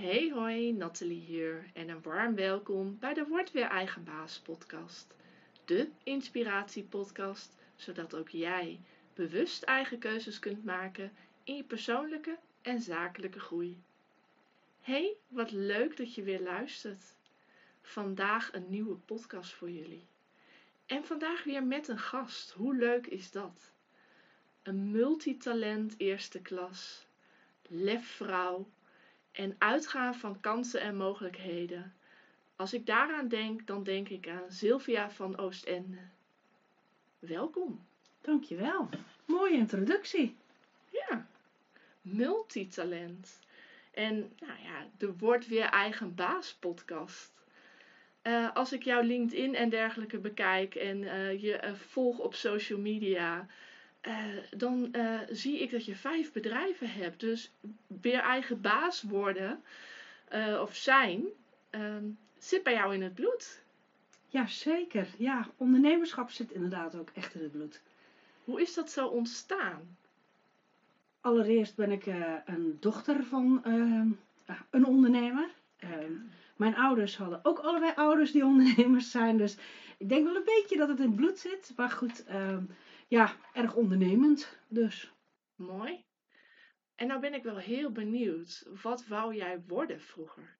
Hey hoi, Nathalie hier en een warm welkom bij de Word Weer Eigen Baas podcast. De inspiratiepodcast, zodat ook jij bewust eigen keuzes kunt maken in je persoonlijke en zakelijke groei. Hey, wat leuk dat je weer luistert. Vandaag een nieuwe podcast voor jullie. En vandaag weer met een gast. Hoe leuk is dat? Een multitalent eerste klas, lefvrouw en uitgaan van kansen en mogelijkheden. Als ik daaraan denk, dan denk ik aan Sylvia van Oostende. Welkom. Dankjewel. Mooie introductie. Ja, multitalent. En nou ja, de Word Weer Eigen Baas podcast. Uh, als ik jouw LinkedIn en dergelijke bekijk en uh, je uh, volg op social media, dan zie ik dat je vijf bedrijven hebt. Dus weer eigen baas worden of zijn, ehm, zit bij jou in het bloed. Ja, zeker. Ja, ondernemerschap zit inderdaad ook echt in het bloed. Hoe is dat zo ontstaan? Allereerst ben ik een dochter van een ondernemer. Ehm, mijn ouders hadden ook allebei ouders die ondernemers zijn. Dus ik denk wel een beetje dat het in het bloed zit. Maar goed, ehm, ja, erg ondernemend dus. Mooi. En nou ben ik wel heel benieuwd. Wat wou jij worden vroeger?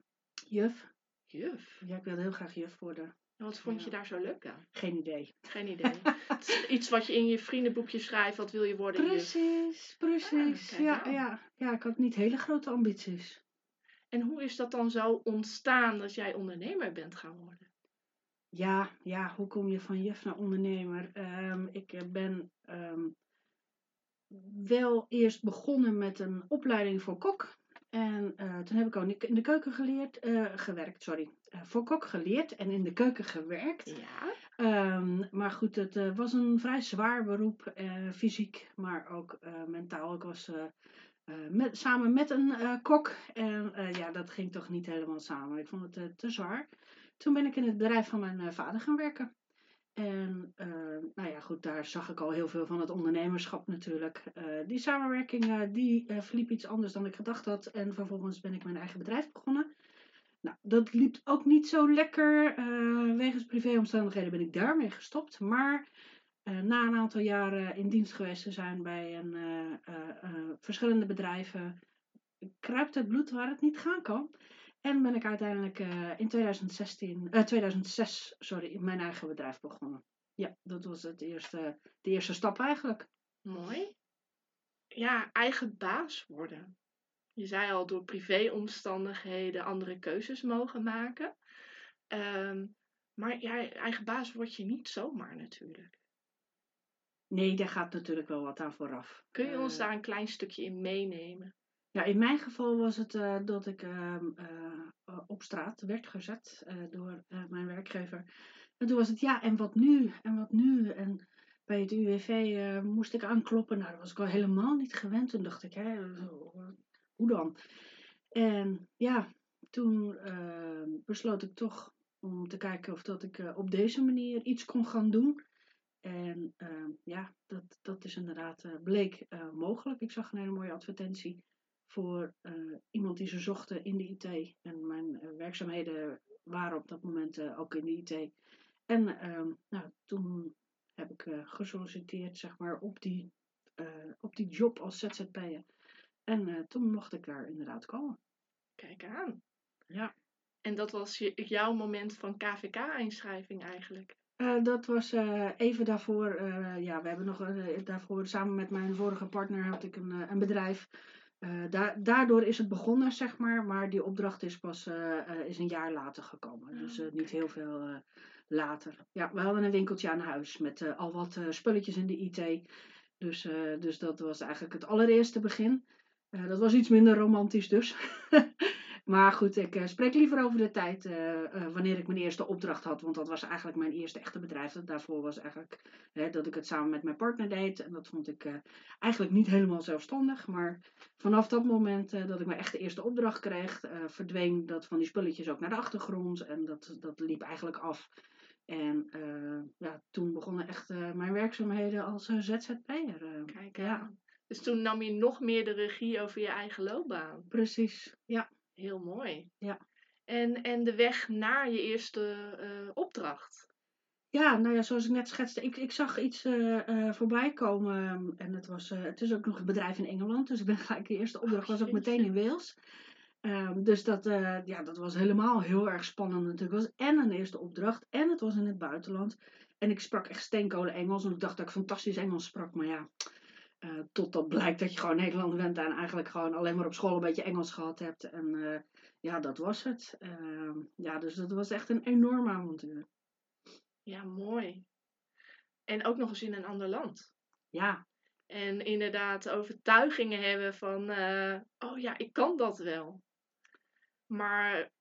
Juf. Juf? Ja, ik wilde heel graag juf worden. En wat vond je daar zo leuk aan? Geen idee. Geen idee. het is iets wat je in je vriendenboekje schrijft. Wat wil je worden? Precies, juf? precies. Ah, ja, ja, ja, ik had niet hele grote ambities. En hoe is dat dan zo ontstaan dat jij ondernemer bent gaan worden? Ja, ja hoe kom je van juf naar ondernemer? Um, ik ben um, wel eerst begonnen met een opleiding voor kok. En uh, toen heb ik ook in de keuken geleerd, uh, gewerkt, sorry. Uh, voor kok geleerd en in de keuken gewerkt. Ja. Um, maar goed, het was een vrij zwaar beroep, fysiek, maar ook mentaal. Ik was met, samen met een kok. En ja, dat ging toch niet helemaal samen. Ik vond het te zwaar. Toen ben ik in het bedrijf van mijn vader gaan werken. En nou ja, goed, daar zag ik al heel veel van het ondernemerschap natuurlijk. die samenwerking die verliep iets anders dan ik gedacht had. En vervolgens ben ik mijn eigen bedrijf begonnen. Nou, dat liep ook niet zo lekker. wegens privéomstandigheden ben ik daarmee gestopt. Maar na een aantal jaren in dienst geweest te zijn bij een, verschillende bedrijven, kruipt het bloed waar het niet gaan kan. En ben ik uiteindelijk in 2016, 2006 sorry, mijn eigen bedrijf begonnen. Ja, dat was het eerste, de eerste stap eigenlijk. Mooi. Ja, eigen baas worden. Je zei al, door privéomstandigheden andere keuzes mogen maken. Um, maar ja, eigen baas word je niet zomaar natuurlijk. Nee, daar gaat natuurlijk wel wat aan vooraf. Kun je ons uh, daar een klein stukje in meenemen? Ja, in mijn geval was het uh, dat ik uh, op straat werd gezet door mijn werkgever. En toen was het ja, en wat nu? En wat nu? En bij het UWV moest ik aankloppen. Nou, dat was ik al helemaal niet gewend. Toen dacht ik, hè, hoe dan? En ja, toen besloot ik toch om te kijken of dat ik op deze manier iets kon gaan doen. En uh, ja, dat, dat is inderdaad bleek mogelijk. Ik zag een hele mooie advertentie voor iemand die ze zochten in de IT. En mijn werkzaamheden waren op dat moment ook in de IT. En ehm, nou, toen heb ik gesolliciteerd zeg maar, op, die, op die job als ZZP'er. En toen mocht ik daar inderdaad komen. Kijk aan. Ja. En dat was je, jouw moment van KVK-inschrijving eigenlijk? Uh, dat was uh, even daarvoor. Uh, ja, we hebben nog daarvoor samen met mijn vorige partner had ik een, een bedrijf. Da daardoor is het begonnen, zeg maar. Maar die opdracht is pas is een jaar later gekomen. Dus Oh, niet heel veel later. Ja, we hadden een winkeltje aan huis met al wat spulletjes in de IT. Dus, dus dat was eigenlijk het allereerste begin. dat was iets minder romantisch dus. Maar goed, ik uh, spreek liever over de tijd uh, uh, wanneer ik mijn eerste opdracht had. Want dat was eigenlijk mijn eerste echte bedrijf. Daarvoor was eigenlijk hè, dat ik het samen met mijn partner deed. En dat vond ik eigenlijk niet helemaal zelfstandig. Maar vanaf dat moment dat ik mijn echte eerste opdracht kreeg, verdween dat van die spulletjes ook naar de achtergrond. En dat, dat liep eigenlijk af. En ja, toen begonnen echt mijn werkzaamheden als ZZP'er. Kijk, ja. Dus toen nam je nog meer de regie over je eigen loopbaan. Precies, ja. Heel mooi. Ja. En, en de weg naar je eerste eh, opdracht. Ja, nou ja, zoals ik net schetste, ik, ik zag iets eh, eh, voorbij komen. En het, was, het is ook nog een bedrijf in Engeland. Dus ik ben gelijk, de eerste opdracht was ook meteen in Wales. Ehm, dus dat, ja, dat was helemaal heel erg spannend natuurlijk. Het was en een eerste opdracht en het was in het buitenland. En ik sprak echt steenkolen Engels. En ik dacht dat ik fantastisch Engels sprak. Maar ja, eh, totdat blijkt dat je gewoon Nederland bent en eigenlijk gewoon alleen maar op school een beetje Engels gehad hebt. En eh, ja, dat was het. Ehm, ja, dus dat was echt een enorm avontuur. Ja, mooi. En ook nog eens in een ander land. Ja, En inderdaad overtuigingen hebben van, eh, oh ja, ik kan dat wel. Maar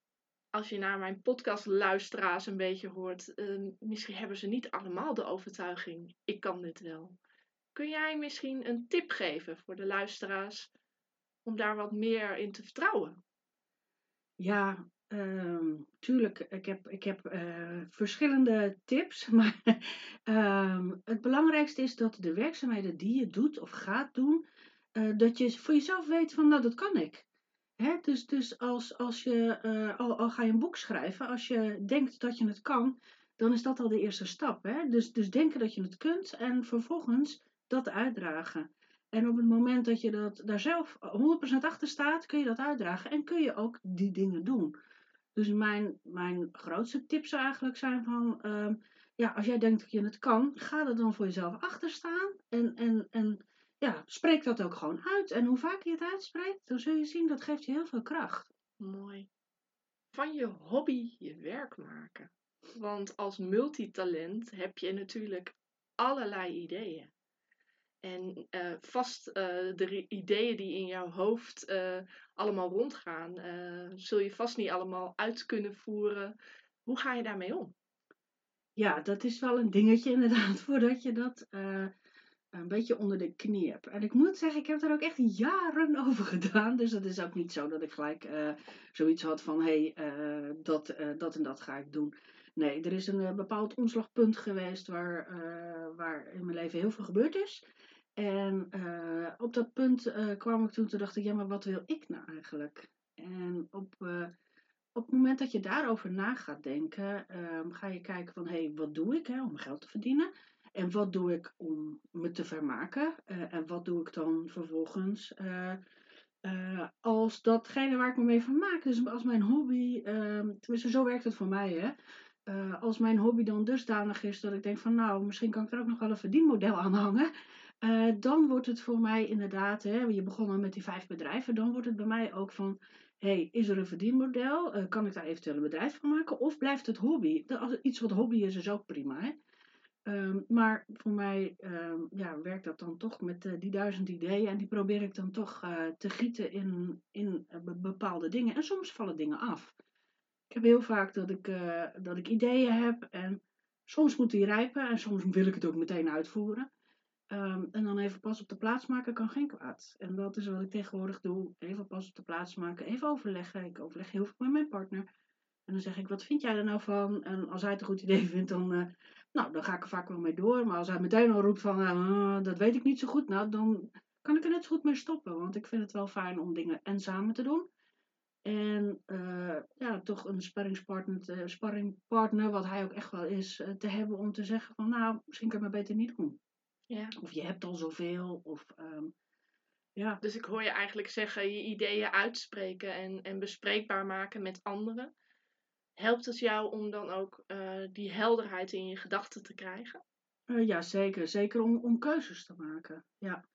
als je naar mijn podcastluisteraars een beetje hoort, misschien hebben ze niet allemaal de overtuiging, ik kan dit wel. Kun jij misschien een tip geven voor de luisteraars om daar wat meer in te vertrouwen? Ja, ehm, tuurlijk. Ik heb, ik heb eh, verschillende tips. Maar ehm, het belangrijkste is dat de werkzaamheden die je doet of gaat doen, eh, dat je voor jezelf weet van, nou, dat kan ik. Hè? Dus, dus als, als je, eh, al, al ga je een boek schrijven, als je denkt dat je het kan, dan is dat al de eerste stap. Hè? Dus, dus denken dat je het kunt en vervolgens dat uitdragen. En op het moment dat je dat, daar zelf 100% achter staat, kun je dat uitdragen en kun je ook die dingen doen. Dus mijn, mijn grootste tip zou eigenlijk zijn van, ehm, ja, als jij denkt dat je het kan, ga er dan voor jezelf achter staan en, en, en ja, spreek dat ook gewoon uit. En hoe vaker je het uitspreekt, dan zul je zien, dat geeft je heel veel kracht. Mooi. Van je hobby je werk maken. Want als multitalent heb je natuurlijk allerlei ideeën. En eh, vast eh, de ideeën die in jouw hoofd eh, allemaal rondgaan, zul je vast niet allemaal uit kunnen voeren. Hoe ga je daarmee om? Ja, dat is wel een dingetje inderdaad, voordat je dat een beetje onder de knie hebt. En ik moet zeggen, ik heb er ook echt jaren over gedaan. Dus het is ook niet zo dat ik gelijk zoiets had van, hé, hey, dat, dat en dat ga ik doen. Nee, er is een bepaald omslagpunt geweest waar, waar in mijn leven heel veel gebeurd is. En eh, op dat punt eh, kwam ik toen, toen dacht ik, ja, maar wat wil ik nou eigenlijk? En op, eh, op het moment dat je daarover na gaat denken, ehm, ga je kijken van, hé, hey, wat doe ik hè, om geld te verdienen? En wat doe ik om me te vermaken? En wat doe ik dan vervolgens als datgene waar ik me mee vermaak? Dus als mijn hobby, ehm, tenminste zo werkt het voor mij hè. Als mijn hobby dan dusdanig is dat ik denk van nou, misschien kan ik er ook nog wel een verdienmodel aan hangen. Eh, dan wordt het voor mij inderdaad, hè, je begon al met die vijf bedrijven, dan wordt het bij mij ook van, hey, is er een verdienmodel? Eh, kan ik daar eventueel een bedrijf van maken? Of blijft het hobby? Het iets wat hobby is, is ook prima. Hè? Ehm, maar voor mij ehm, ja, werkt dat dan toch met eh, die duizend ideeën. En die probeer ik dan toch te gieten in, in be- bepaalde dingen. En soms vallen dingen af. Ik heb heel vaak dat ik, dat ik ideeën heb. En soms moet die rijpen. En soms wil ik het ook meteen uitvoeren. Ehm, en dan even pas op de plaats maken kan geen kwaad. En dat is wat ik tegenwoordig doe. Even pas op de plaats maken. Even overleggen. Ik overleg heel veel met mijn partner. En dan zeg ik, wat vind jij er nou van? En als hij het een goed idee vindt, dan, eh, nou, dan ga ik er vaak wel mee door. Maar als hij meteen al roept van, eh, dat weet ik niet zo goed. Nou, dan kan ik er net zo goed mee stoppen. Want ik vind het wel fijn om dingen en samen te doen. En eh, ja, toch een sparringspartner, te- sparringpartner, wat hij ook echt wel is, te hebben om te zeggen van, nou, misschien kan je maar beter niet doen. Ja. Of je hebt al zoveel. Of ehm, ja, Dus ik hoor je eigenlijk zeggen, je ideeën uitspreken en, en bespreekbaar maken met anderen. Helpt het jou om dan ook eh, die helderheid in je gedachten te krijgen? Eh, ja, zeker. Zeker om, om keuzes te maken. Ja.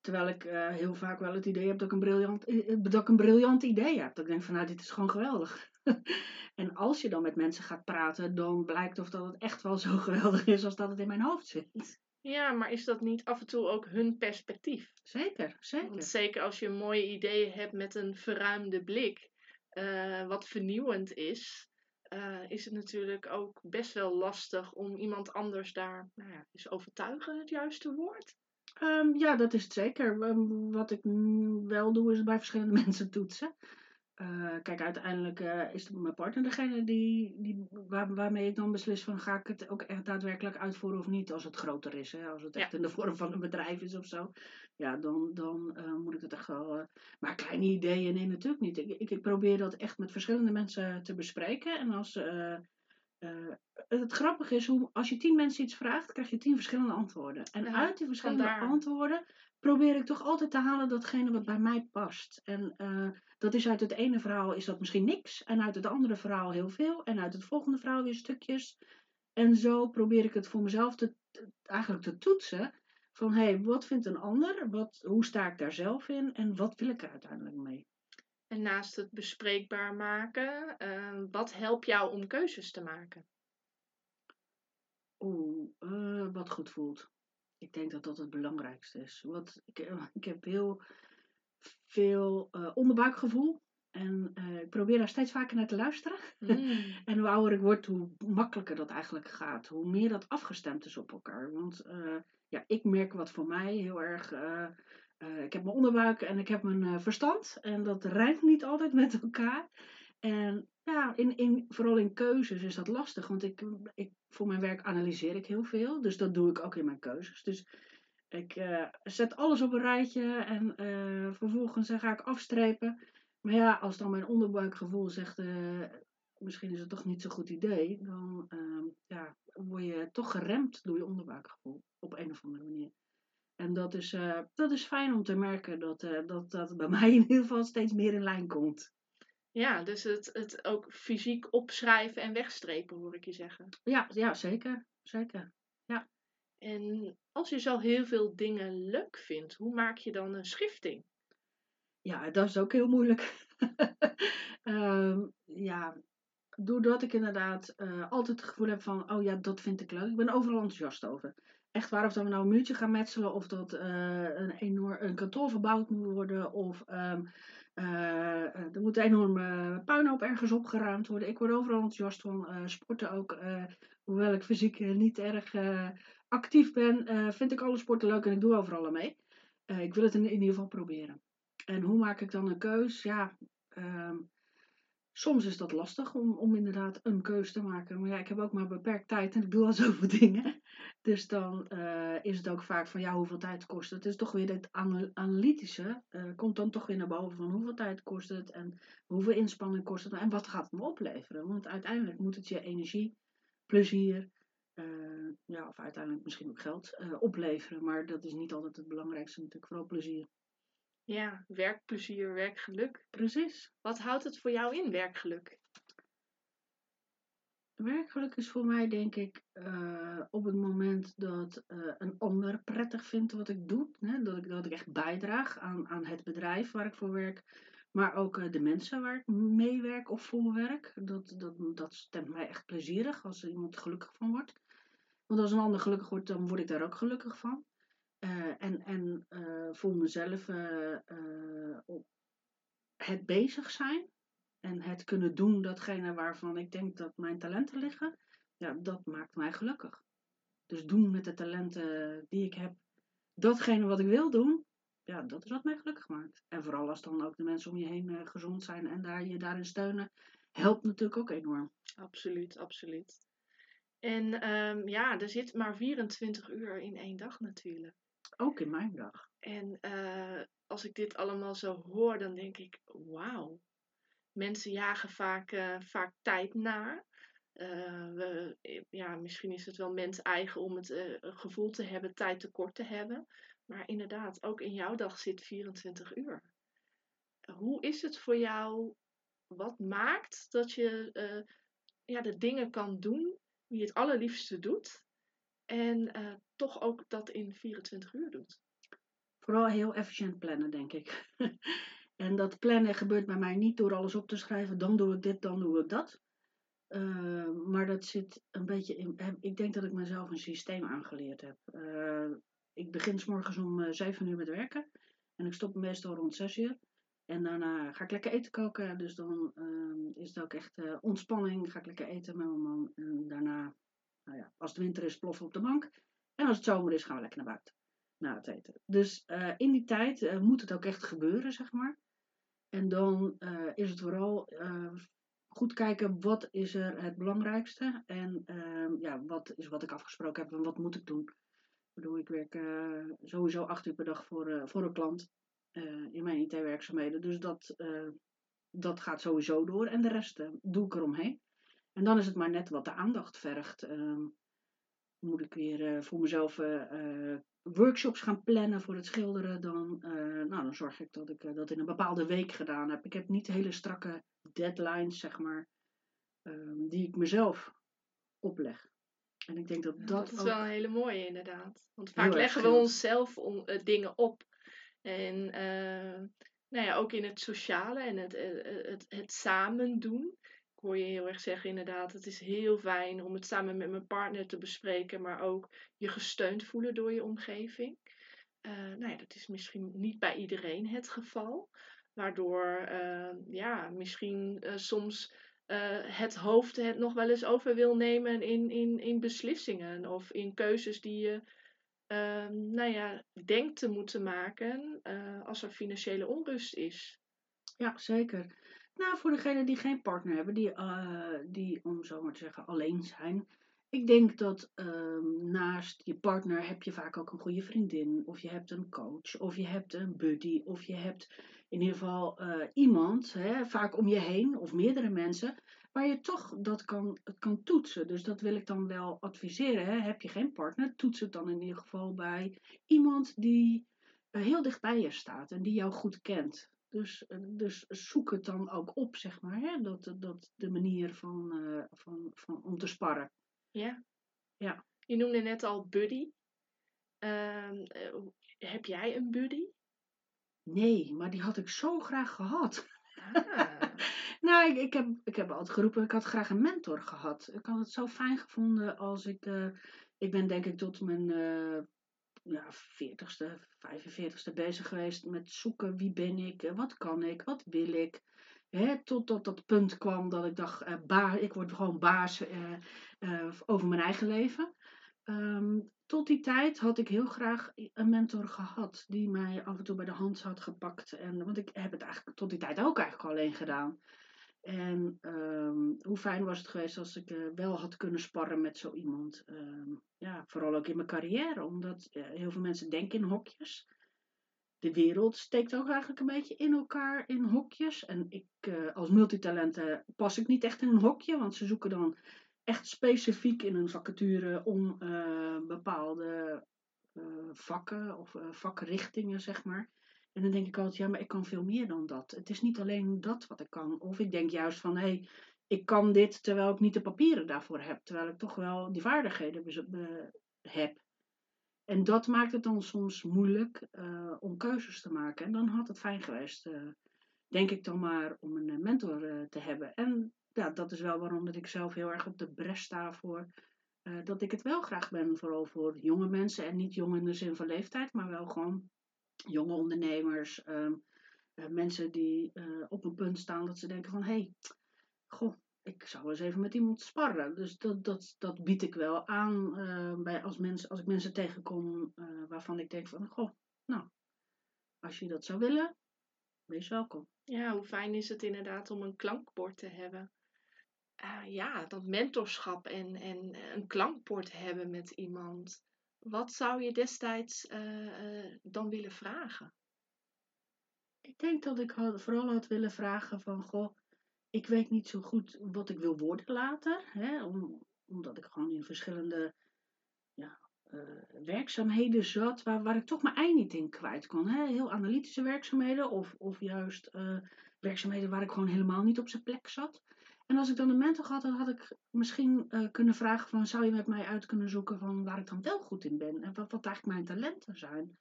Terwijl ik eh, heel vaak wel het idee heb dat ik een briljant, dat ik een briljant idee heb. Dat ik denk van, nou, dit is gewoon geweldig. en als je dan met mensen gaat praten, dan blijkt of dat het echt wel zo geweldig is als dat het in mijn hoofd zit. Ja, maar is dat niet af en toe ook hun perspectief? Zeker, zeker. Want zeker als je mooie ideeën hebt met een verruimde blik, eh, wat vernieuwend is, eh, is het natuurlijk ook best wel lastig om iemand anders daar, nou ja, is overtuigen het juiste woord? Ehm, ja, dat is het zeker. Ehm, wat ik wel doe, is bij verschillende mensen toetsen. Eh, kijk, uiteindelijk eh, is mijn partner degene die, die, waar, waarmee ik dan beslis van ga ik het ook echt daadwerkelijk uitvoeren of niet als het groter is. Hè? Als het echt in de vorm van een bedrijf is of zo. ja, dan, dan eh, moet ik het echt wel. maar kleine ideeën, nee, natuurlijk niet. Ik, ik, ik probeer dat echt met verschillende mensen te bespreken. En als. het grappige is, hoe, als je tien mensen iets vraagt, krijg je tien verschillende antwoorden. En Ja, uit die verschillende vandaar. antwoorden probeer ik toch altijd te halen datgene wat bij mij past. En eh, dat is uit het ene verhaal is dat misschien niks. En uit het andere verhaal heel veel. En uit het volgende verhaal weer stukjes. En zo probeer ik het voor mezelf te, te- eigenlijk te toetsen. Van hé, hey, wat vindt een ander? Wat, hoe sta ik daar zelf in? En wat wil ik er uiteindelijk mee? En naast het bespreekbaar maken, eh, wat helpt jou om keuzes te maken? Oeh, eh, wat goed voelt. Ik denk dat dat het belangrijkste is. Wat, ik, eh, ik heb heel veel eh, onderbuikgevoel. En eh, ik probeer daar steeds vaker naar te luisteren. Mm. En hoe ouder ik word, hoe makkelijker dat eigenlijk gaat. Hoe meer dat afgestemd is op elkaar. Want ja, ik merk wat voor mij heel erg. ik heb mijn onderbuik en ik heb mijn verstand. En dat rijmt niet altijd met elkaar. En ja, in, in, vooral in keuzes is dat lastig. Want ik, ik, voor mijn werk analyseer ik heel veel. Dus dat doe ik ook in mijn keuzes. Dus ik eh, zet alles op een rijtje en eh, vervolgens eh, ga ik afstrepen. Maar ja, als dan mijn onderbuikgevoel zegt, misschien is het toch niet zo'n goed idee, dan ehm, ja, word je toch geremd door je onderbuikgevoel op een of andere manier. En dat is, dat is fijn om te merken dat, dat dat bij mij in ieder geval steeds meer in lijn komt. Ja, dus het, het ook fysiek opschrijven en wegstrepen, hoor ik je zeggen. Ja, ja zeker. zeker. En als je zo heel veel dingen leuk vindt, hoe maak je dan een schifting? Ja, dat is ook heel moeilijk. Ehm, ja, doordat ik inderdaad eh, altijd het gevoel heb van, oh ja, dat vind ik leuk. Ik ben overal enthousiast over. Echt waar, of dat we nou een muurtje gaan metselen, of dat eh, een, enorm, een kantoor verbouwd moet worden, of ehm, eh, eh, er moet een enorme puinhoop ergens opgeruimd worden. Ik word overal enthousiast van. Eh, sporten ook, eh, hoewel ik fysiek eh, niet erg eh, actief ben, eh, vind ik alle sporten leuk en ik doe overal aan mee. Eh, ik wil het in, in ieder geval proberen. En hoe maak ik dan een keus? Ja, ehm, soms is dat lastig om, om inderdaad een keus te maken. Maar ja, ik heb ook maar beperkt tijd en ik doe al zoveel dingen. Dus dan eh, is het ook vaak van ja, hoeveel tijd kost het? Is toch weer ana- analytische. eh, komt dan toch weer naar boven van hoeveel tijd kost het en hoeveel inspanning kost het en wat gaat het me opleveren? Want uiteindelijk moet het je energie, plezier, eh, ja, of uiteindelijk misschien ook geld opleveren. Maar dat is niet altijd het belangrijkste natuurlijk, vooral plezier. Ja, werkplezier, werkgeluk. Precies. Wat houdt het voor jou in, werkgeluk? Werkgeluk is voor mij denk ik eh, op het moment dat eh, een ander prettig vindt wat ik doe. Hè? Dat, ik, dat ik echt bijdraag aan, aan het bedrijf waar ik voor werk. Maar ook eh, de mensen waar ik mee werk of voor werk. Dat, dat, dat stemt mij echt plezierig als er iemand gelukkig van wordt. Want als een ander gelukkig wordt, dan word ik daar ook gelukkig van. Eh, en en eh, voor mezelf eh, het bezig zijn en het kunnen doen datgene waarvan ik denk dat mijn talenten liggen, ja, dat maakt mij gelukkig. Dus doen met de talenten die ik heb, datgene wat ik wil doen, ja, dat is wat mij gelukkig maakt. En vooral als dan ook de mensen om je heen gezond zijn en daar, je daarin steunen, helpt natuurlijk ook enorm. Absoluut, absoluut. En ehm, ja, er zit maar 24 uur in één dag natuurlijk. Ook in mijn dag. En eh, als ik dit allemaal zo hoor, dan denk ik, wauw. Mensen jagen vaak, eh, vaak tijd na. Eh, we, ja, misschien is het wel mens eigen om het gevoel te hebben tijd tekort te hebben. Maar inderdaad, ook in jouw dag zit 24 uur. Hoe is het voor jou? Wat maakt dat je ja, de dingen kan doen die je het allerliefste doet. En eh, toch ook dat in 24 uur doet. Vooral heel efficiënt plannen, denk ik. en dat plannen gebeurt bij mij niet door alles op te schrijven. Dan doe ik dit, dan doe ik dat. Uh, maar dat zit een beetje in. Ik denk dat ik mezelf een systeem aangeleerd heb. Ik begin s morgens om uh, 7 uur met werken. En ik stop meestal rond 6 uur. En daarna ga ik lekker eten koken. Dus dan uh, is het ook echt uh, ontspanning. Ga ik lekker eten met mijn man. En daarna, nou ja, als het winter is, ploffen op de bank. En als het zomer is, gaan we lekker naar buiten. Na het eten. Dus uh, in die tijd uh, moet het ook echt gebeuren, zeg maar. En dan uh, is het vooral goed kijken wat is er het belangrijkste. En ja, wat is wat ik afgesproken heb en wat moet ik doen. bedoel, ik werk eh, sowieso acht uur per dag voor, eh, voor een klant eh, in mijn IT-werkzaamheden. Dus dat, eh, dat gaat sowieso door. En de rest eh, doe ik eromheen. En dan is het maar net wat de aandacht vergt. Ehm, moet ik weer eh, voor mezelf eh, eh, workshops gaan plannen voor het schilderen, dan, nou, dan zorg ik dat ik dat in een bepaalde week gedaan heb. Ik heb niet hele strakke deadlines, zeg maar, ehm, die ik mezelf opleg. En ik denk dat Ja, dat, dat is ook... wel een hele mooie inderdaad. Want vaak leggen we onszelf om, dingen op. En nou ja, ook in het sociale en het, het, het samen doen. Ik hoor je heel erg zeggen inderdaad, het is heel fijn om het samen met mijn partner te bespreken, maar ook je gesteund voelen door je omgeving. Eh, nou ja, dat is misschien niet bij iedereen het geval. Waardoor eh, ja, misschien eh, soms het hoofd het nog wel eens over wil nemen in, in, in beslissingen of in keuzes die je ehm, nou ja, denkt te moeten maken als er financiële onrust is. Ja, zeker. Nou, voor degenen die geen partner hebben, die, eh, die om zo maar te zeggen alleen zijn. Ik denk dat ehm, naast je partner heb je vaak ook een goede vriendin. Of je hebt een coach. Of je hebt een buddy. Of je hebt in ieder geval eh, iemand, hè, vaak om je heen. Of meerdere mensen. Waar je toch dat kan, kan toetsen. Dus dat wil ik dan wel adviseren. Hè. Heb je geen partner, toets het dan in ieder geval bij iemand die eh, heel dicht bij je staat. En die jou goed kent. Dus, eh, dus zoek het dan ook op, zeg maar. Hè? Dat, dat de manier van, eh, van, van, om te sparren. Ja. Ja. Je noemde net al buddy. Ehm, eh, heb jij een buddy? Nee, maar die had ik zo graag gehad. Ah, Nou, ik, ik, heb, ik heb altijd geroepen, ik had graag een mentor gehad. Ik had het zo fijn gevonden als ik... ik ben denk ik tot mijn ja, 40ste, 45ste bezig geweest met zoeken wie ben ik, wat kan ik, wat wil ik. Hè, totdat dat punt kwam dat ik dacht, eh, ba ik word gewoon baas eh, eh, over mijn eigen leven. Ehm, tot die tijd had ik heel graag een mentor gehad die mij af en toe bij de hand had gepakt. En, want ik heb het eigenlijk tot die tijd ook eigenlijk alleen gedaan. En ehm, hoe fijn was het geweest als ik eh, wel had kunnen sparren met zo iemand. Ehm, ja, vooral ook in mijn carrière, omdat heel veel mensen denken in hokjes. De wereld steekt ook eigenlijk een beetje in elkaar in hokjes. En ik eh, als multitalenten pas ik niet echt in een hokje, want ze zoeken dan echt specifiek in een vacature om eh, bepaalde vakken of vakrichtingen, zeg maar. En dan denk ik altijd, ja, maar ik kan veel meer dan dat. Het is niet alleen dat wat ik kan. Of ik denk juist van, hé, hey, ik kan dit terwijl ik niet de papieren daarvoor heb. Terwijl ik toch wel die vaardigheden heb. En dat maakt het dan soms moeilijk eh, om keuzes te maken. En dan had het fijn geweest, eh, denk ik dan maar, om een eh, mentor te hebben. En ja, dat is wel waarom dat ik zelf heel erg op de bres sta voor dat ik het wel graag ben, vooral voor jonge mensen. En niet jong in de zin van leeftijd, maar wel gewoon jonge ondernemers. ehm, eh, mensen die eh, op een punt staan dat ze denken van, hé, hey, goh, ik zou eens even met iemand sparren. Dus dat, dat, dat bied ik wel aan eh, bij als, mensen, als ik mensen tegenkom eh, waarvan ik denk van, goh, nou, als je dat zou willen, wees welkom. ja, hoe fijn is het inderdaad om een klankbord te hebben. Ah, ja, dat mentorschap en, en een klankbord hebben met iemand. Wat zou je destijds eh, eh, dan willen vragen? Ik denk dat ik vooral had willen vragen van, goh, ik weet niet zo goed wat ik wil worden later. Hè, om, omdat ik gewoon in verschillende ja, eh, werkzaamheden zat, waar, waar ik toch mijn ei niet in kwijt kon. Hè? Heel analytische werkzaamheden of, of juist werkzaamheden waar ik gewoon helemaal niet op zijn plek zat. En als ik dan een mentor had, dan had ik misschien eh, kunnen vragen van, zou je met mij uit kunnen zoeken van waar ik dan wel goed in ben? En wat, wat eigenlijk mijn talenten zijn?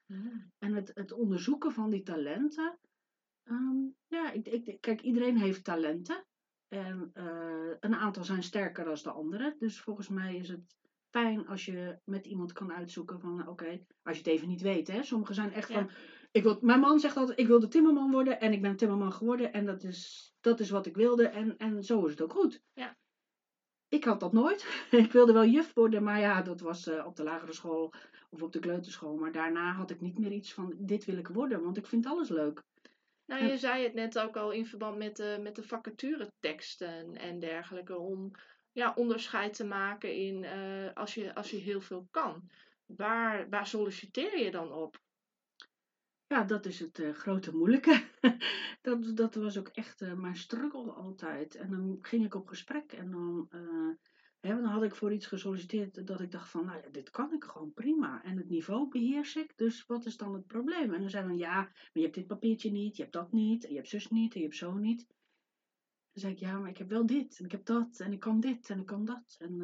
En het, het onderzoeken van die talenten. ehm, ja, ik, ik, kijk, iedereen heeft talenten. En eh, een aantal zijn sterker dan de andere. Dus volgens mij is het fijn als je met iemand kan uitzoeken van, oké, als je het even niet weet. Hè? Sommigen zijn echt Ja. van, ik wil, mijn man zegt altijd, ik wilde timmerman worden en ik ben timmerman geworden. En dat is, dat is wat ik wilde en, en zo is het ook goed. Ja. Ik had dat nooit. ik wilde wel juf worden, maar ja, dat was eh, op de lagere school of op de kleuterschool. Maar daarna had ik niet meer iets van, dit wil ik worden, want ik vind alles leuk. Nou, je zei het net ook al in verband met de, met de vacatureteksten en dergelijke. Om ja, onderscheid te maken in eh, als, je, als je heel veel kan. waar, waar solliciteer je dan op? Ja, dat is het eh, grote moeilijke. dat, dat was ook echt uh, mijn struggle altijd. En dan ging ik op gesprek en dan, uh, hè, dan had ik voor iets gesolliciteerd dat ik dacht van, nou ja, dit kan ik gewoon prima. En het niveau beheers ik, dus wat is dan het probleem? En dan zei dan, ja, maar je hebt dit papiertje niet, je hebt dat niet, je hebt zus niet, en je hebt zo niet. Dan zei ik, ja, maar ik heb wel dit, en ik heb dat, en ik kan dit, en ik kan dat. En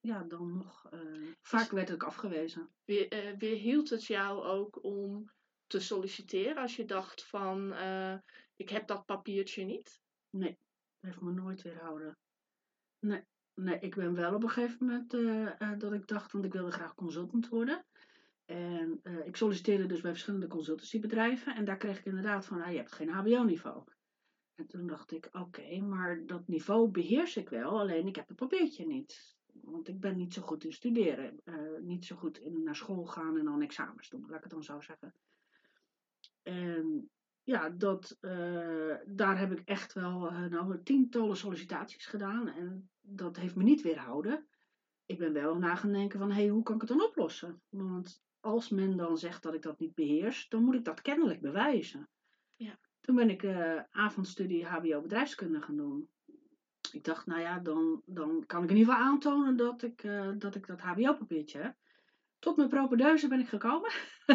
ja, dan nog, vaak werd ik afgewezen. Weer, weerhield het jou ook om te solliciteren als je dacht van uh, ik heb dat papiertje niet? Nee, dat heeft me nooit weerhouden. Nee, nee ik ben wel op een gegeven moment uh, uh, dat ik dacht, want ik wilde graag consultant worden. En ik solliciteerde dus bij verschillende consultancybedrijven en daar kreeg ik inderdaad van, ah, je hebt geen HBO-niveau. En toen dacht ik, oké, maar dat niveau beheers ik wel, alleen ik heb het papiertje niet. Want ik ben niet zo goed in studeren, niet zo goed in naar school gaan en dan examens doen, laat ik het dan zo zeggen. En ja, dat, uh, daar heb ik echt wel uh, nou, tientallen sollicitaties gedaan. En dat heeft me niet weerhouden. Ik ben wel na gaan denken van, hé, hey, hoe kan ik het dan oplossen? Want als men dan zegt dat ik dat niet beheers, dan moet ik dat kennelijk bewijzen. Ja. Toen ben ik uh, avondstudie HBO bedrijfskunde gaan doen. Ik dacht, nou ja, dan, dan kan ik in ieder geval aantonen dat ik, dat, ik dat HBO-papiertje heb. Tot mijn propedeuse ben ik gekomen.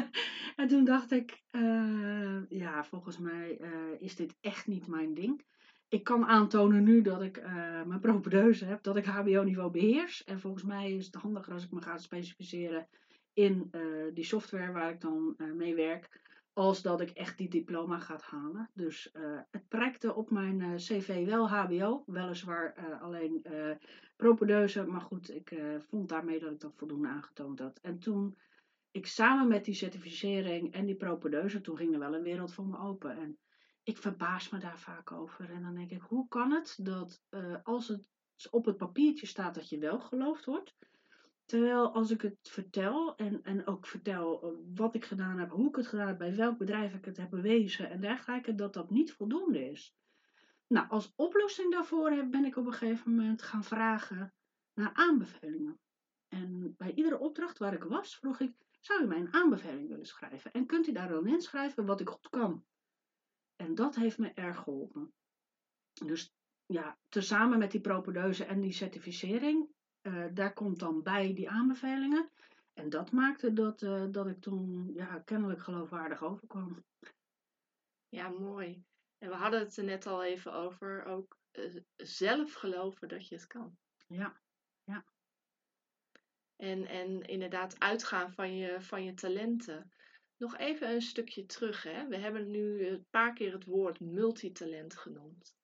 en toen dacht ik, uh, ja, volgens mij uh, is dit echt niet mijn ding. Ik kan aantonen nu dat ik uh, mijn propedeuse heb, dat ik HBO-niveau beheers. En volgens mij is het handiger als ik me ga specificeren in die software waar ik dan mee werk als dat ik echt die diploma ga halen. Dus het prijkte op mijn cv wel HBO, weliswaar alleen propedeuse, maar goed, ik vond daarmee dat ik dat voldoende aangetoond had. En toen ik samen met die certificering en die propedeuse, toen ging er wel een wereld voor me open. En ik verbaas me daar vaak over. En dan denk ik, hoe kan het dat als het op het papiertje staat dat je wel geloofd wordt, Terwijl als ik het vertel en, en ook vertel eh, wat ik gedaan heb, hoe ik het gedaan heb, bij welk bedrijf ik het heb bewezen en dergelijke, dat dat niet voldoende is. Nou, als oplossing daarvoor ben ik op een gegeven moment gaan vragen naar aanbevelingen. En bij iedere opdracht waar ik was, vroeg ik, zou u mij een aanbeveling willen schrijven? En kunt u daar dan inschrijven wat ik goed kan? En dat heeft me erg geholpen. Dus ja, tezamen met die propedeuse en die certificering uh, daar komt dan bij die aanbevelingen. En dat maakte dat, uh, dat ik toen ja, kennelijk geloofwaardig overkwam. Ja, mooi. En we hadden het er net al even over, ook uh, zelf geloven dat je het kan. Ja, ja. En, en inderdaad uitgaan van je, van je talenten. Nog even een stukje terug. Hè? We hebben nu een paar keer het woord multitalent genoemd.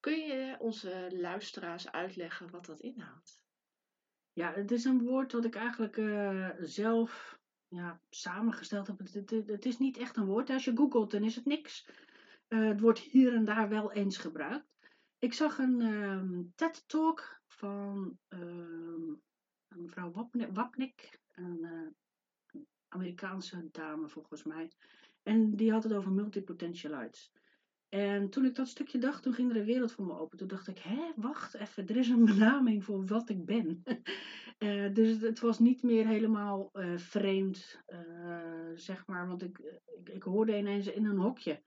Kun je onze luisteraars uitleggen wat dat inhoudt? Ja, het is een woord dat ik eigenlijk uh, zelf ja, samengesteld heb. Het, het, het, is niet echt een woord. Als je googelt, dan is het niks. Uh, het wordt hier en daar wel eens gebruikt. Ik zag een um, TED-talk van um, mevrouw Wapnik, een uh, Amerikaanse dame volgens mij. En die had het over multipotentialites. En toen ik dat stukje dacht, toen ging er een wereld voor me open. Toen dacht ik, hé, wacht even, er is een benaming voor wat ik ben. uh, dus het, was niet meer helemaal vreemd, zeg maar. Want ik, ik, ik, hoorde ineens in een hokje,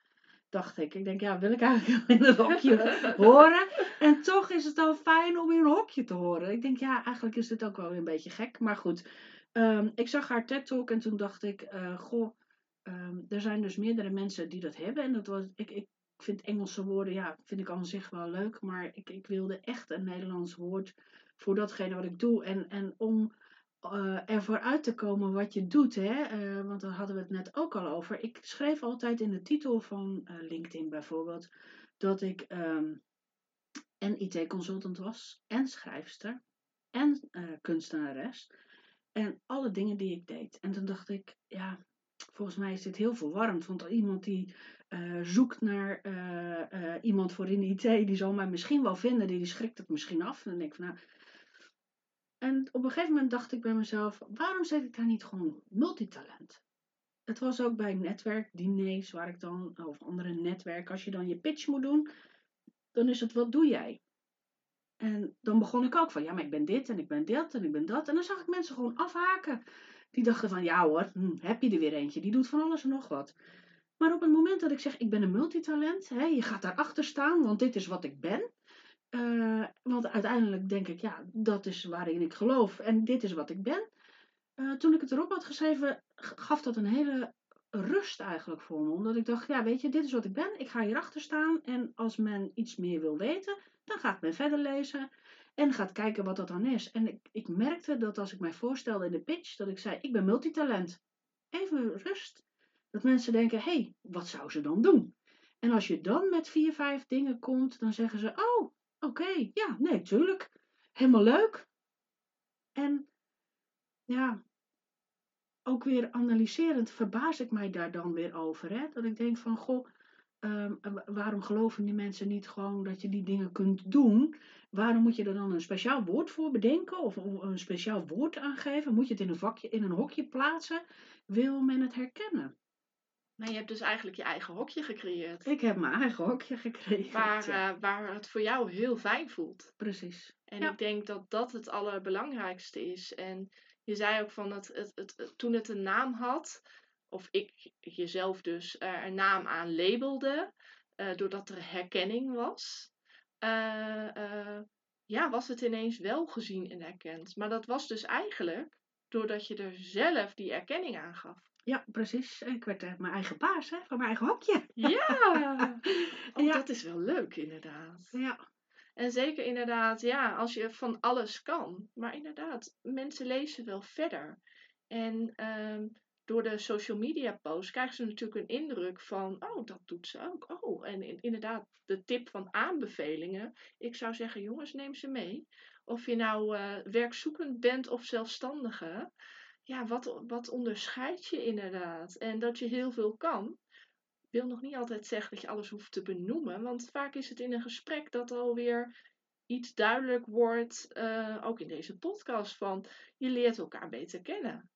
dacht ik. Ik denk, ja, wil ik eigenlijk in een hokje horen? En toch is het al fijn om in een hokje te horen. Ik denk, ja, eigenlijk is dit ook wel een beetje gek. Maar goed, um, ik zag haar TED-talk en toen dacht ik, goh... Um, er zijn dus meerdere mensen die dat hebben. En dat was, ik, ik ik vind Engelse woorden, ja, vind ik aan zich wel leuk. Maar ik, ik wilde echt een Nederlands woord voor datgene wat ik doe. En, en om uh, ervoor uit te komen wat je doet, hè, uh, want daar hadden we het net ook al over. Ik schreef altijd in de titel van uh, LinkedIn bijvoorbeeld dat ik um, en IT-consultant was, en schrijfster, en kunstenares. En alle dingen die ik deed. En toen dacht ik, ja, volgens mij is dit heel verwarrend. Want iemand die zoekt naar iemand voor in IT, die zal mij misschien wel vinden, die, die schrikt het misschien af. En dan denk ik van nou. En op een gegeven moment dacht ik bij mezelf, waarom zet ik daar niet gewoon multitalent? Het was ook bij netwerkdiners, waar ik dan, of andere netwerken, als je dan je pitch moet doen, dan is het, wat doe jij? En dan begon ik ook van, ja, maar ik ben dit en ik ben dit en ik ben dat. En dan zag ik mensen gewoon afhaken. Die dachten van, ja hoor, hm, heb je er weer eentje. Die doet van alles en nog wat. Maar op het moment dat ik zeg, ik ben een multitalent, hè, je gaat daarachter staan, want dit is wat ik ben. Uh, want uiteindelijk denk ik, ja, dat is waarin ik geloof en dit is wat ik ben. Uh, toen ik het erop had geschreven, gaf dat een hele rust eigenlijk voor me. Omdat ik dacht, ja, weet je, dit is wat ik ben. Ik ga hierachter staan en als men iets meer wil weten, dan gaat men verder lezen en gaat kijken wat dat dan is. En ik, ik merkte dat als ik mij voorstelde in de pitch, dat ik zei, ik ben multitalent. Even rust. Dat mensen denken, hé, hey, wat zou ze dan doen? En als je dan met vier, vijf dingen komt, dan zeggen ze, oh, oké, ja, nee, tuurlijk. Helemaal leuk. En ja, ook weer analyserend verbaas ik mij daar dan weer over. Hè? Dat ik denk van, goh, um, waarom geloven die mensen niet gewoon dat je die dingen kunt doen? Waarom moet je er dan een speciaal woord voor bedenken of een speciaal woord aangeven? Moet je het in een vakje, in een hokje plaatsen? Wil men het herkennen? Maar je hebt dus eigenlijk je eigen hokje gecreëerd. Ik heb mijn eigen hokje gecreëerd. Waar, uh, waar het voor jou heel fijn voelt. Precies. En ik denk dat dat het allerbelangrijkste is. En je zei ook van dat het, het, toen het een naam had, of ik jezelf dus er een naam aan labelde, uh, doordat er herkenning was, uh, ja, was het ineens wel gezien en erkend. Maar dat was dus eigenlijk doordat je er zelf die erkenning aan gaf. Ja, precies. Ik werd uh, mijn eigen baas hè, van mijn eigen hokje. Ja, oh, ja. dat is wel leuk inderdaad. Ja. En zeker inderdaad, ja, als je van alles kan. Maar inderdaad, mensen lezen wel verder. En um, door de social media posts krijgen ze natuurlijk een indruk van, oh, dat doet ze ook. Oh, en inderdaad, de tip van aanbevelingen. Ik zou zeggen, jongens, neem ze mee. Of je nou uh, werkzoekend bent of zelfstandige ja, wat, wat onderscheidt je inderdaad? En dat je heel veel kan, wil nog niet altijd zeggen dat je alles hoeft te benoemen. Want vaak is het in een gesprek dat alweer iets duidelijk wordt, uh, ook in deze podcast, van je leert elkaar beter kennen.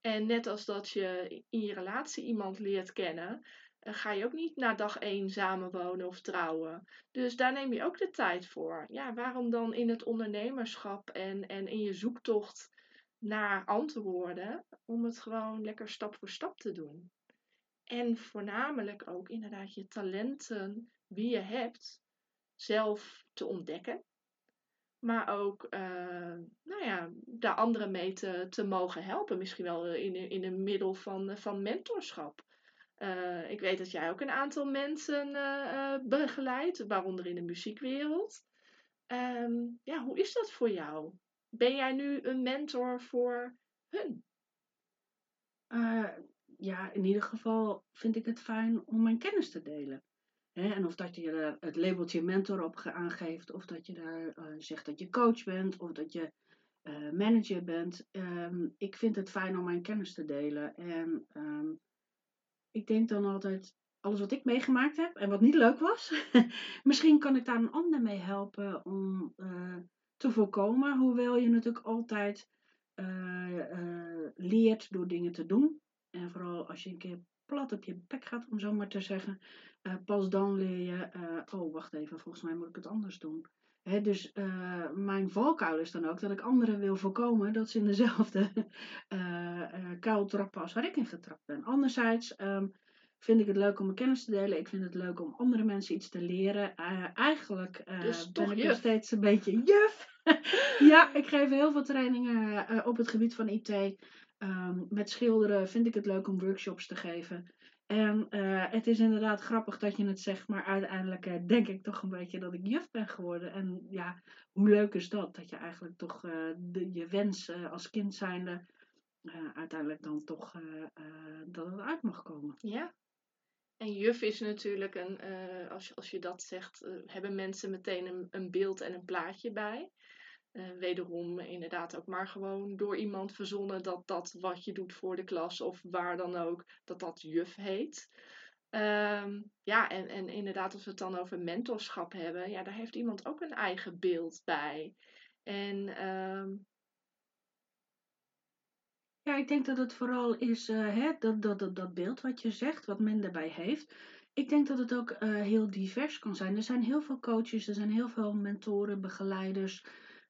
En net als dat je in je relatie iemand leert kennen, uh, ga je ook niet na dag één samenwonen of trouwen. Dus daar neem je ook de tijd voor. Ja, waarom dan in het ondernemerschap en, en in je zoektocht naar antwoorden om het gewoon lekker stap voor stap te doen. En voornamelijk ook inderdaad je talenten, wie je hebt, zelf te ontdekken. Maar ook, uh, nou ja, daar anderen mee te, mogen helpen. Misschien wel in, in een middel van, van mentorschap. Uh, ik weet dat jij ook een aantal mensen uh, begeleidt, waaronder in de muziekwereld. Um, ja, hoe is dat voor jou? Ben jij nu een mentor voor hun? Uh, ja, in ieder geval vind ik het fijn om mijn kennis te delen. en of dat je er het labeltje mentor op aangeeft, of dat je daar uh, zegt dat je coach bent, of dat je uh, manager bent. Um, ik vind het fijn om mijn kennis te delen. En um, ik denk dan altijd, alles wat ik meegemaakt heb en wat niet leuk was, misschien kan ik daar een ander mee helpen om te voorkomen. Hoewel je natuurlijk altijd uh, uh, leert door dingen te doen. En vooral als je een keer plat op je bek gaat, om zo maar te zeggen. Uh, pas dan leer je, oh wacht even, volgens mij moet ik het anders doen. Dus mijn valkuil is dan ook dat ik anderen wil voorkomen dat ze in dezelfde kuil trappen als waar ik in getrapt ben. Anderzijds um, vind ik het leuk om mijn kennis te delen. Ik vind het leuk om andere mensen iets te leren. Uh, eigenlijk uh, dus ben ik nog steeds een beetje juf. ja, ik geef heel veel trainingen uh, op het gebied van IT. Um, ehm, met schilderen vind ik het leuk om workshops te geven. En het is inderdaad grappig dat je het zegt, maar uiteindelijk denk ik toch een beetje dat ik juf ben geworden. En ja, hoe leuk is dat? Dat je eigenlijk toch de, je wens als kind zijnde uiteindelijk dan toch dat het uit mag komen. Ja, en juf is natuurlijk een, uh, als, je, als je dat zegt, uh, hebben mensen meteen een, een, beeld en een plaatje bij. Uh, wederom inderdaad ook maar gewoon door iemand verzonnen dat dat wat je doet voor de klas of waar dan ook, dat dat juf heet. Um, ja, en, en inderdaad als we het dan over mentorschap hebben, ja, daar heeft iemand ook een eigen beeld bij. En um, ja, ik denk dat het vooral is uh, hè, dat, dat, dat, dat beeld wat je zegt, wat men daarbij heeft. Ik denk dat het ook uh, heel divers kan zijn. Er zijn heel veel coaches, er zijn heel veel mentoren, begeleiders,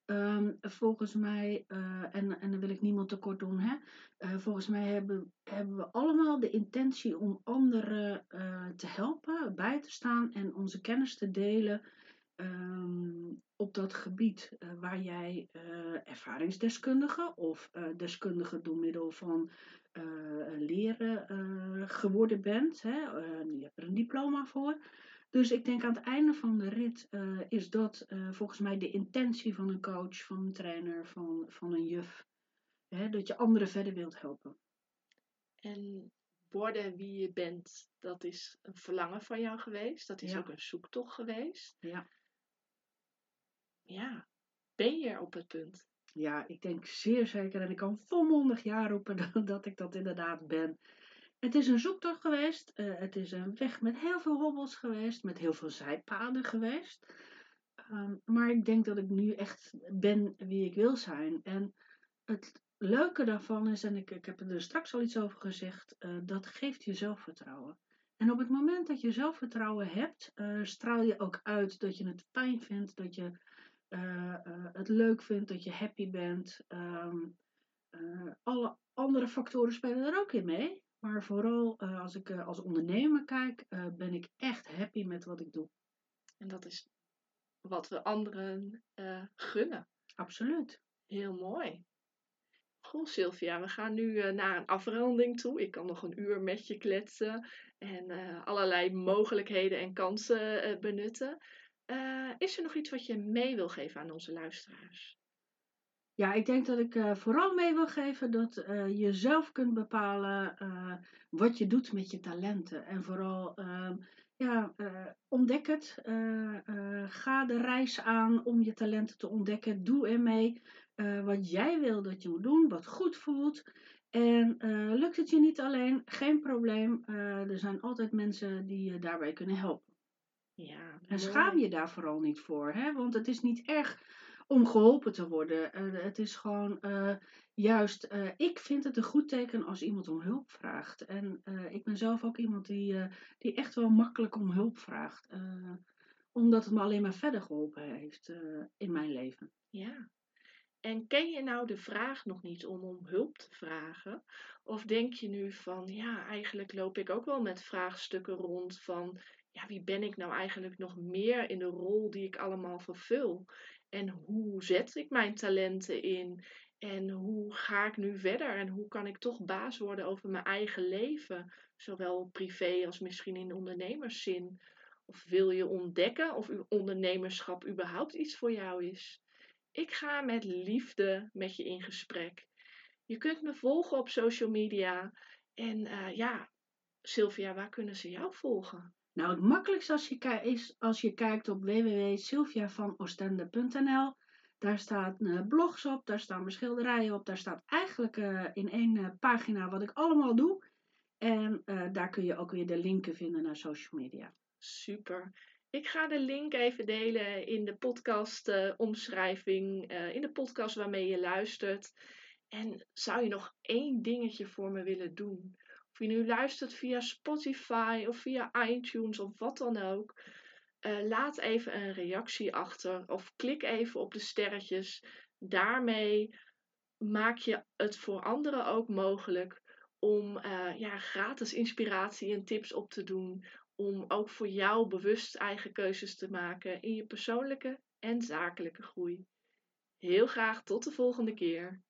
Ehm, volgens mij, eh, en, en dan wil ik niemand tekort doen, hè? Eh, volgens mij hebben, hebben we allemaal de intentie om anderen eh, te helpen, bij te staan en onze kennis te delen ehm, op dat gebied waar jij ervaringsdeskundige of deskundige door middel van leren geworden bent. Hè? je hebt er een diploma voor. Dus ik denk aan het einde van de rit is dat volgens mij de intentie van een coach, van een trainer, van, van een juf. Hè, dat je anderen verder wilt helpen. En worden wie je bent, dat is een verlangen van jou geweest. Dat is Ja. ook een zoektocht geweest. Ja. Ja, ben je op het punt? ja, ik denk zeer zeker, en ik kan volmondig ja roepen dat, ik dat inderdaad ben. Het is een zoektocht geweest. eh, het is een weg met heel veel hobbels geweest, met heel veel zijpaden geweest. Ehm, maar ik denk dat ik nu echt ben wie ik wil zijn. En het leuke daarvan is, en ik, ik heb er straks al iets over gezegd, eh, dat geeft je zelfvertrouwen. En op het moment dat je zelfvertrouwen hebt, eh, straal je ook uit dat je het fijn vindt, dat je het leuk vindt, dat je happy bent. Ehm, eh, alle andere factoren spelen er ook in mee. Maar vooral eh, als ik eh, als ondernemer kijk, eh, ben ik echt happy met wat ik doe. En dat is wat we anderen eh, gunnen. Absoluut. Heel mooi. Goed, Sylvia, we gaan nu eh, naar een afronding toe. Ik kan nog een uur met je kletsen en eh, allerlei mogelijkheden en kansen eh, benutten. Eh, is er nog iets wat je mee wil geven aan onze luisteraars? Ja, ik denk dat ik eh, vooral mee wil geven dat eh, je zelf kunt bepalen wat je doet met je talenten. En vooral, ehm, ja, ontdek het. Ga de reis aan om je talenten te ontdekken. Doe ermee wat jij wil dat je moet doen, wat goed voelt. En lukt het je niet alleen, geen probleem. Er zijn altijd mensen die je daarbij kunnen helpen. Ja, En schaam je daar vooral niet voor, hè? want het is niet erg om geholpen te worden. Eh, het is gewoon eh, juist, eh, ik vind het een goed teken als iemand om hulp vraagt. En ik ben zelf ook iemand die, die echt wel makkelijk om hulp vraagt. omdat het me alleen maar verder geholpen heeft in mijn leven. Ja. En ken je nou de vraag nog niet om om hulp te vragen? Of denk je nu van, ja, eigenlijk loop ik ook wel met vraagstukken rond van, ja, wie ben ik nou eigenlijk nog meer in de rol die ik allemaal vervul? En hoe zet ik mijn talenten in? En hoe ga ik nu verder? En hoe kan ik toch baas worden over mijn eigen leven? Zowel privé als misschien in ondernemerszin. Of wil je ontdekken of uw ondernemerschap überhaupt iets voor jou is? Ik ga met liefde met je in gesprek. Je kunt me volgen op social media. En eh, ja, Sylvia, waar kunnen ze jou volgen? Nou, het makkelijkste als je, is als je kijkt op www.sylviavanoostende.nl. Daar staan eh, blogs op, daar staan mijn schilderijen op, daar staat eigenlijk eh, in één eh, pagina wat ik allemaal doe. En daar kun je ook weer de linken vinden naar social media. Super. Ik ga de link even delen in de podcast omschrijving, eh, in de podcast waarmee je luistert. En zou je nog één dingetje voor me willen doen? Of je nu luistert via Spotify of via iTunes of wat dan ook. eh, laat even een reactie achter of klik even op de sterretjes. Daarmee maak je het voor anderen ook mogelijk om eh, ja, gratis inspiratie en tips op te doen om ook voor jou bewust eigen keuzes te maken in je persoonlijke en zakelijke groei. Heel graag tot de volgende keer.